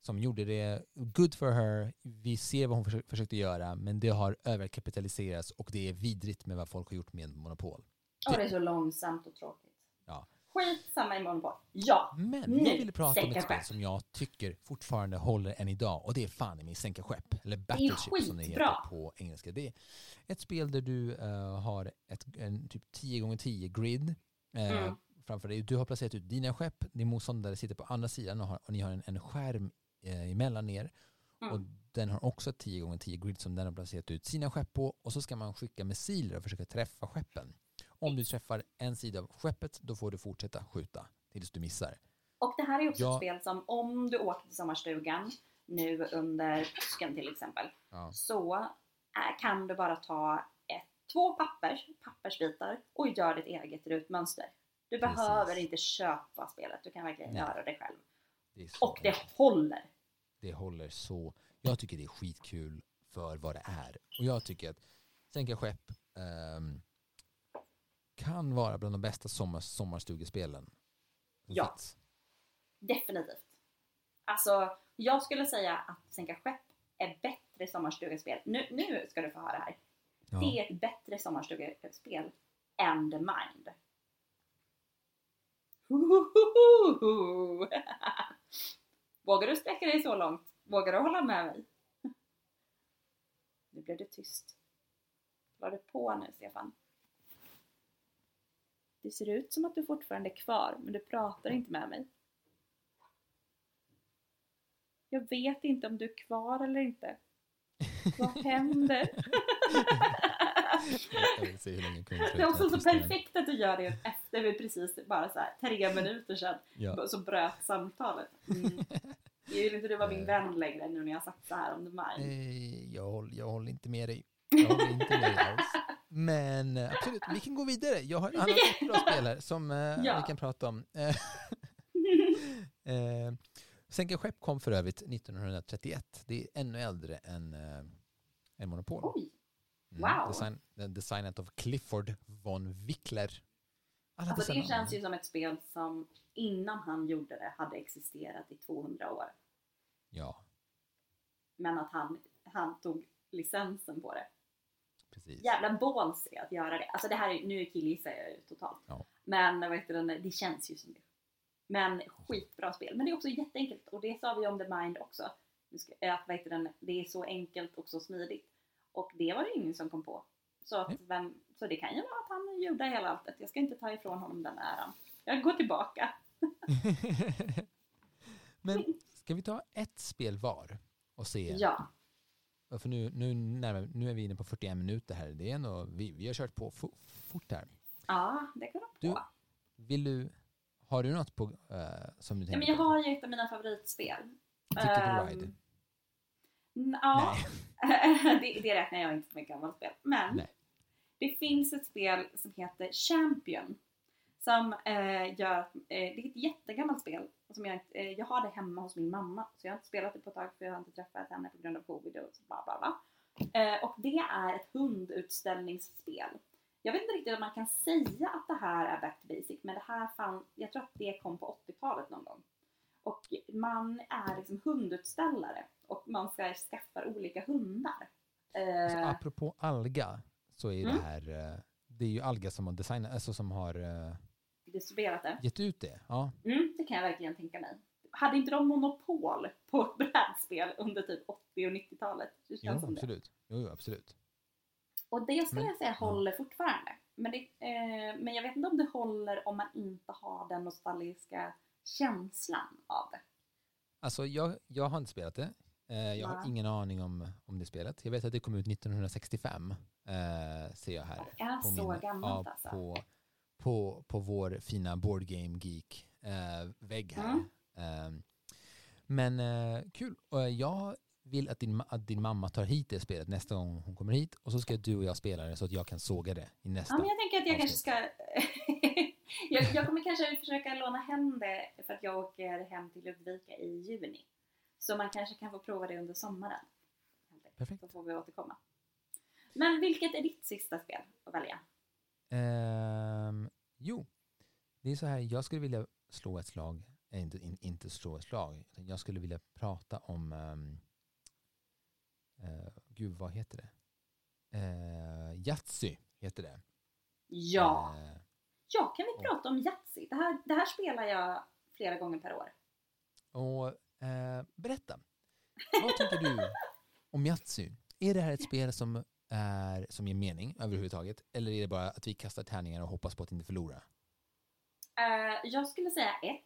som gjorde det, good for her. Vi ser vad hon försö- försökte göra, men det har överkapitaliserats och det är vidrigt med vad folk har gjort med Monopol. Och det är så långsamt och tråkigt. Ja. Skitsamma i Monopol. Ja! Men Nu, jag ville prata om ett spel som jag tycker fortfarande håller än idag och det är fan i min sänka skepp. Eller Battleship som det heter på engelska. Det är ett spel där du eh, har ett, en typ 10x10 grid eh, Mm. framför dig. Du har placerat ut dina skepp, din motståndare sitter på andra sidan och, har, och ni har en, en skärm eh, emellan er. Mm. Och den har också ett 10x10 grid som den har placerat ut sina skepp på och så ska man skicka missiler och försöka träffa skeppen. Om du träffar en sida av skeppet då får du fortsätta skjuta tills du missar. Och det här är också Ja. ett spel som om du åker till sommarstugan nu under påsken till exempel Ja. så eh, kan du bara ta ett, två papper, pappersbitar och gör ditt eget rutmönster. Du Precis. behöver inte köpa spelet, du kan verkligen Nej. göra det själv. Det Och det håller! det håller så. Jag tycker det är skitkul för vad det är. Och jag tycker att Sänka skepp ehm, kan vara bland de bästa sommar, sommarstugespelen. som Ja. finns. Definitivt. Alltså, jag skulle säga att Sänka skepp är bättre sommarstugespel. Nu, nu ska du få höra här. Ja. Det är ett bättre sommarstugespel än The Mind. [laughs] Vågar du sträcka dig så långt? Vågar du hålla med mig? [laughs] Nu blev det tyst. La du på nu, Stefan? Det ser ut som att du fortfarande är kvar, men du pratar inte med mig. Jag vet inte om du är kvar eller inte. Vad händer? Det är också så perfekt att du gör det efter vi precis bara så här tre minuter sedan Ja. så bröt samtalet. Mm. Jag vill inte du vara min vän längre nu när jag har sagt så här om Mind. Eh, Jag, håller, jag håller inte med dig. Jag håller inte dig alls. Men eh, absolut, vi kan gå vidare. Jag har ett annat bra spel här som eh, Ja. vi kan prata om. Eh, [laughs] eh, Sänka skepp kom för övrigt 1931. Det är ännu äldre än, eh, än Monopol. Oj! Mm. wow. Design, designat av Clifford von Wickler. Alla Alltså det känns ju som ett spel som innan han gjorde det hade existerat i 200 år. Ja, Men att han, han tog licensen på det. Precis. Jävla ballsy att göra det. Alltså det här är, nu killgissar jag ju totalt. Ja. Men vad heter det, känns ju som det. Men skitbra spel. Men det är också jätteenkelt och det sa vi om The Mind också. Ska- Att vad heter det, är så enkelt och så smidigt. Och det var det ingen som kom på. Så, att vem, så det kan ju vara att han gjorde hela alltet. Jag ska inte ta ifrån honom den äran. Jag går tillbaka. [laughs] Men ska vi ta ett spel var och se? Ja. För nu, nu, närmare, nu är vi inne på 41 minuter här. Det är ändå, vi, vi har kört på fo- fort här. Ja, det kan Du, du på. Vill du, har du något på, eh, som du Ja, men tänker jag på? har ju ett av mina favoritspel. Ticket to Ehm, Ride? Ja, [laughs] det, det räknar jag inte som ett gammalt spel. Men Nej. det finns ett spel som heter Champion. Som eh, gör, eh, det är ett jättegammalt spel. Som jag, eh, jag har det hemma hos min mamma. Så jag har inte spelat det på ett tag för jag har inte träffat henne på grund av covid och så bla bla bla. Eh, och det är ett hundutställningsspel. Jag vet inte riktigt om man kan säga att det här är back to basic men det här fan, jag tror att det kom på 80-talet någon gång. Och man är liksom hundutställare och man ska skaffa olika hundar. Alltså, Eh, apropå Alga så är Mm. det här, det är ju Alga som har designat, alltså som har distribuerat det. gett ut det. Ja, Mm, det kan jag verkligen tänka mig. Hade inte de monopol på [laughs] brädspel under typ 80 och 90-talet? Det jo, som det. absolut. Jo, jo, absolut. Och det skulle Men- jag säga ja. håller fortfarande. Men, det, eh, men jag vet inte om det håller om man inte har den nostalgiska känslan av det. Alltså jag, jag har inte spelat det. Eh, jag har ingen aning om, om det spelet. Jag vet att det kom ut 1965, eh, ser jag här. Det är på så min- gammalt ja, alltså. På, på, på vår fina Board Game Geek eh, här. Mm. Eh, men eh, kul. Och jag vill att din, att din mamma tar hit det spelet nästa gång hon kommer hit och så ska du och jag spela det så att jag kan såga det i nästa. Ja, men jag tänker att jag kanske avsnitt. ska... [laughs] jag, jag kommer kanske försöka låna hem det för att jag åker hem till Ludvika i juni. Så man kanske kan få prova det under sommaren. Perfekt. Så får vi återkomma. Men vilket är ditt sista spel att välja? Ehm, jo, det är så här, jag skulle vilja slå ett slag, eh, inte, in, inte slå ett slag, jag skulle vilja prata om, um, gud vad heter det? Uh, Yatzy heter det. Ja! Eh, Ja, kan vi och- prata om Yatzy? Det här, det här spelar jag flera gånger per år. och eh, berätta, vad tycker du om Yatzy? Är det här ett spel som, är, som ger mening överhuvudtaget? Eller är det bara att vi kastar tärningar och hoppas på att inte förlora? Eh, jag skulle säga ett.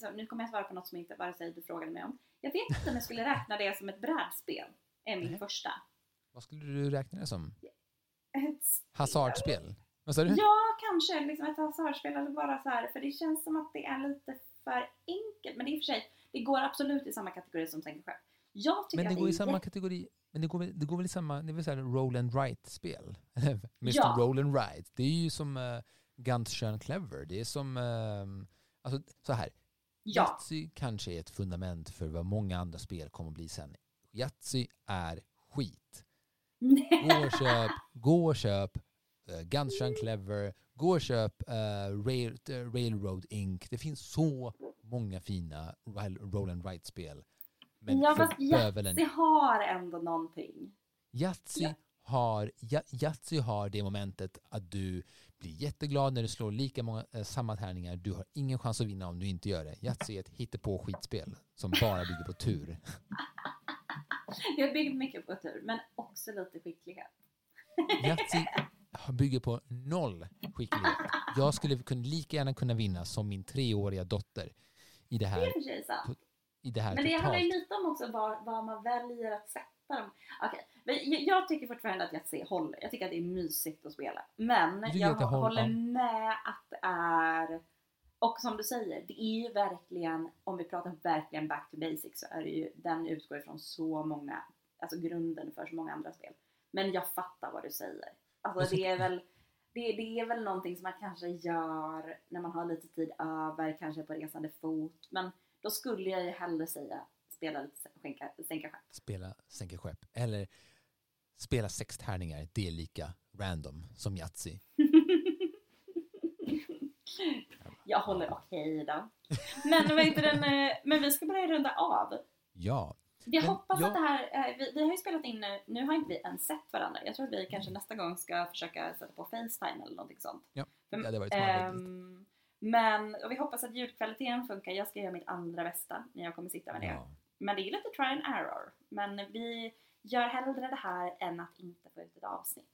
Så nu kommer jag svara på något som inte vare sig du frågade mig om. Jag vet inte om jag skulle räkna det som ett brädspel. är min Nej. första. Vad skulle du räkna det som? Ett spel. Hasardspel? Vad sa du? Ja, kanske. Liksom ett hasardspel eller bara så här. För det känns som att det är lite för enkelt. Men det är i och för sig, det går absolut i samma kategori som Sänka skepp. Jag tycker Men det att går det i samma kategori. Men det går, väl, det går väl i samma, det är väl så här roll and write-spel? [laughs] Mr Ja. Roll and Write. Det är ju som uh, Ganz schön clever. Det är som, ehm, alltså så här. Ja. Yatzy kanske är ett fundament för vad många andra spel kommer att bli sen. Yatzy är skit. Gå och köp, [laughs] gå och köp uh, Ganz schön clever, gå och köp eh, Rail, eh, Railroad Inc. Det finns så många fina roll- roll and write-spel. Men ja, fast Yatzy har ändå någonting. Yatzy Ja. har, Yatzy har det momentet att du blir jätteglad när du slår lika många, eh, samma tärningar. Du har ingen chans att vinna om du inte gör det. Yatzy är ett hittepå skitspel som bara bygger på tur. [laughs] Jag byggt mycket på tur, men också lite skicklighet. Yatzy bygger på noll skicklighet. Jag skulle kunna, lika gärna kunna vinna som min treåriga dotter i det Det är här, i det här Men det totalt. handlar ju lite om också var, var man väljer att sätta dem. Okej, men jag- jag tycker fortfarande att Yatzy håller. Jag tycker att det är mysigt att spela. Men jag håller- med att det är och som du säger, det är ju verkligen, om vi pratar verkligen back to basics så är det ju, den utgår ifrån så många, alltså grunden för så många andra spel. Men jag fattar vad du säger. Alltså Jag det är väl, det, det är väl någonting som man kanske gör när man har lite tid över, kanske på resande fot. Men då skulle jag ju hellre säga spela lite skänka, sänka skepp. Spela sänka skepp. Eller spela sex tärningar, det är lika random som Yatzy. [laughs] Jag håller okej då. [laughs] Men, vad heter den, eh, men vi ska börja runda av. Ja, Vi hoppas jag- att det här, eh, vi, vi har ju spelat in nu, nu har inte vi ens sett varandra. Jag tror att vi kanske nästa gång ska försöka sätta på Facetime eller någonting sånt. ja För- det hade varit smartare. Men och vi hoppas att ljudkvaliteten funkar. Jag ska göra mitt allra bästa när jag kommer sitta med det. Ja. Men det är lite try and error. Men vi gör hellre det här än att inte få ut ett avsnitt.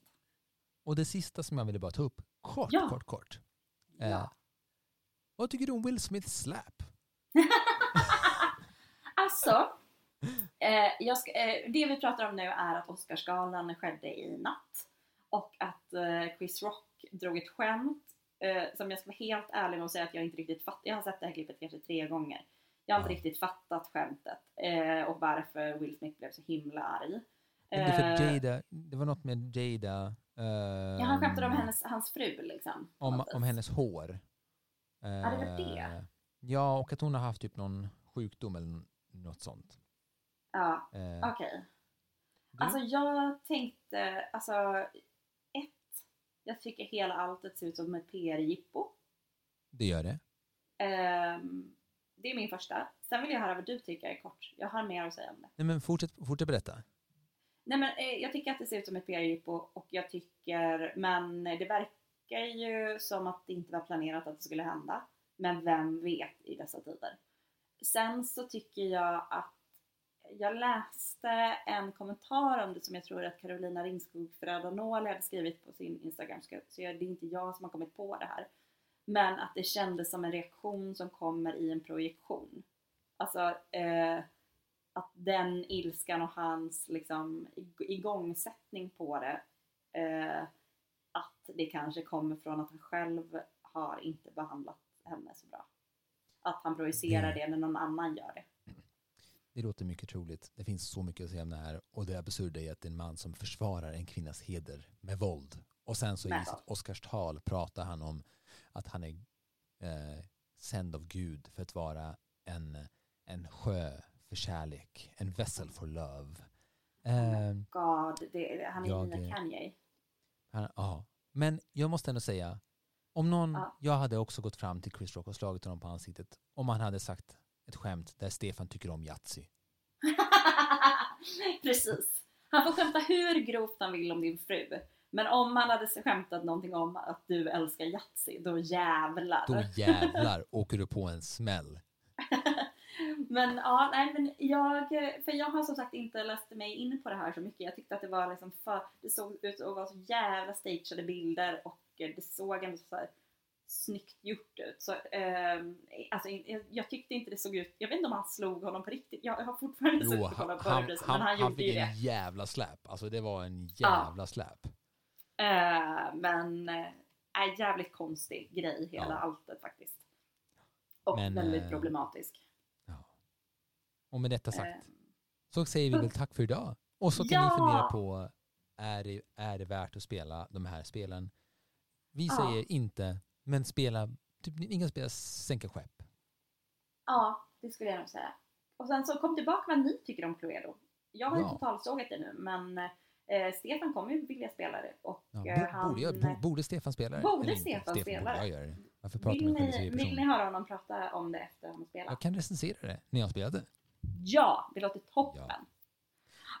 Och det sista som jag ville bara ta upp, kort, Ja. kort, kort. Eh, Ja. Vad tycker du om Will Smiths slap? [laughs] Alltså, eh, ska, eh, det vi pratar om nu är att Oscarsgalan skedde i natt. Och att eh, Chris Rock drog ett skämt eh, som jag ska vara helt ärlig med att säga att jag inte riktigt fattar. Jag har sett det här klippet kanske tre gånger. Jag har inte Ja. riktigt fattat skämtet eh, och varför Will Smith blev så himla arg. Det, är för Eh, Jada, det var något med Jada. Ja, han skämtade om ehm, hennes, hans fru liksom. om, om hennes hår. det var det. Eh, Ja, och att hon har haft typ någon sjukdom eller något sånt. Ja, Eh, okej. du? Alltså jag tänkte, alltså jag tycker hela alltet ser ut som ett PR-jippo. det gör det. Ehm, det är min första. Sen vill jag höra vad du tycker kort. Jag har mer att säga om det. Nej, men fortsätt, fortsätt berätta. Nej men eh, jag tycker att det ser ut som ett PR-jippo och jag tycker, men det verkar ju som att det inte var planerat att det skulle hända. Men vem vet i dessa tider. Sen så tycker jag att jag läste en kommentar om det som jag tror att Carolina Ringskog Fröda hade skrivit på sin Instagram. Så det är inte jag som har kommit på det här. Men att det kändes som en reaktion som kommer i en projektion. Alltså eh, att den ilskan och hans liksom ig- igångsättning på det eh, att det kanske kommer från att han själv har inte behandlat henne så bra. Att han projicerar Det- det när någon annan gör det. Det låter mycket troligt. Det finns så mycket att säga om det här. Och det absurda är att det är en man som försvarar en kvinnas heder med våld. Och sen så i sitt. Oscarstal pratar han om att han är eh, sänd av Gud för att vara en, en sjö för kärlek. En vessel for love. Eh, God, det, han är Jag, eh, Kanye. han, ja. Men jag måste ändå säga, om någon, Ja. jag hade också gått fram till Chris Rock och slagit honom på ansiktet om han hade sagt ett skämt där Stefan tycker om Yatzy. [laughs] Precis. Han får skämta hur grovt han vill om din fru. Men om han hade skämtat någonting om att du älskar Yatzy, då jävlar. Då jävlar åker du på en smäll. [laughs] Men ja, nej men jag, för jag har som sagt inte läst mig in på det här så mycket. Jag tyckte att det var liksom för, det såg ut att vara så jävla stageade bilder och det såg ändå så här snyggt gjort ut. Så, ehm, alltså, jag, tyckte inte det såg ut, jag vet inte om han slog honom på riktigt. Jag har fortfarande suttit och kollat på han, men han, han gjorde ju fick det. en jävla släp. Alltså det var en jävla släp. Eh, men äh, jävligt konstig grej hela Ja. alltet faktiskt. Och Men, väldigt eh, problematisk. Ja. Och med detta sagt Eh, så säger vi väl tack för idag. Och så kan Ja! ni fundera på, är det, är det värt att spela de här spelen? Vi Ja. säger inte, men spela, typ, ingen spelar sänka skepp. Ja, det skulle jag nog säga. Och sen så kom tillbaka vad ni tycker om Cluedo. Jag har ju Ja. totalsågat det nu men eh, Stefan kommer ju vilja spela det och Ja, eh, bo- han... borde, jag, borde Stefan spela det? Borde inte? Stefan spela borde det? jag göra det. Varför pratar vill, ni, vill ni höra honom prata om det efter han har spelat? Jag kan recensera det när jag spelade. Ja, det låter toppen!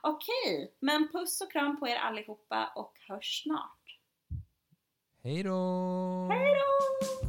Okej, men puss och kram på er allihopa och hörs snart! Hej då! Hej då!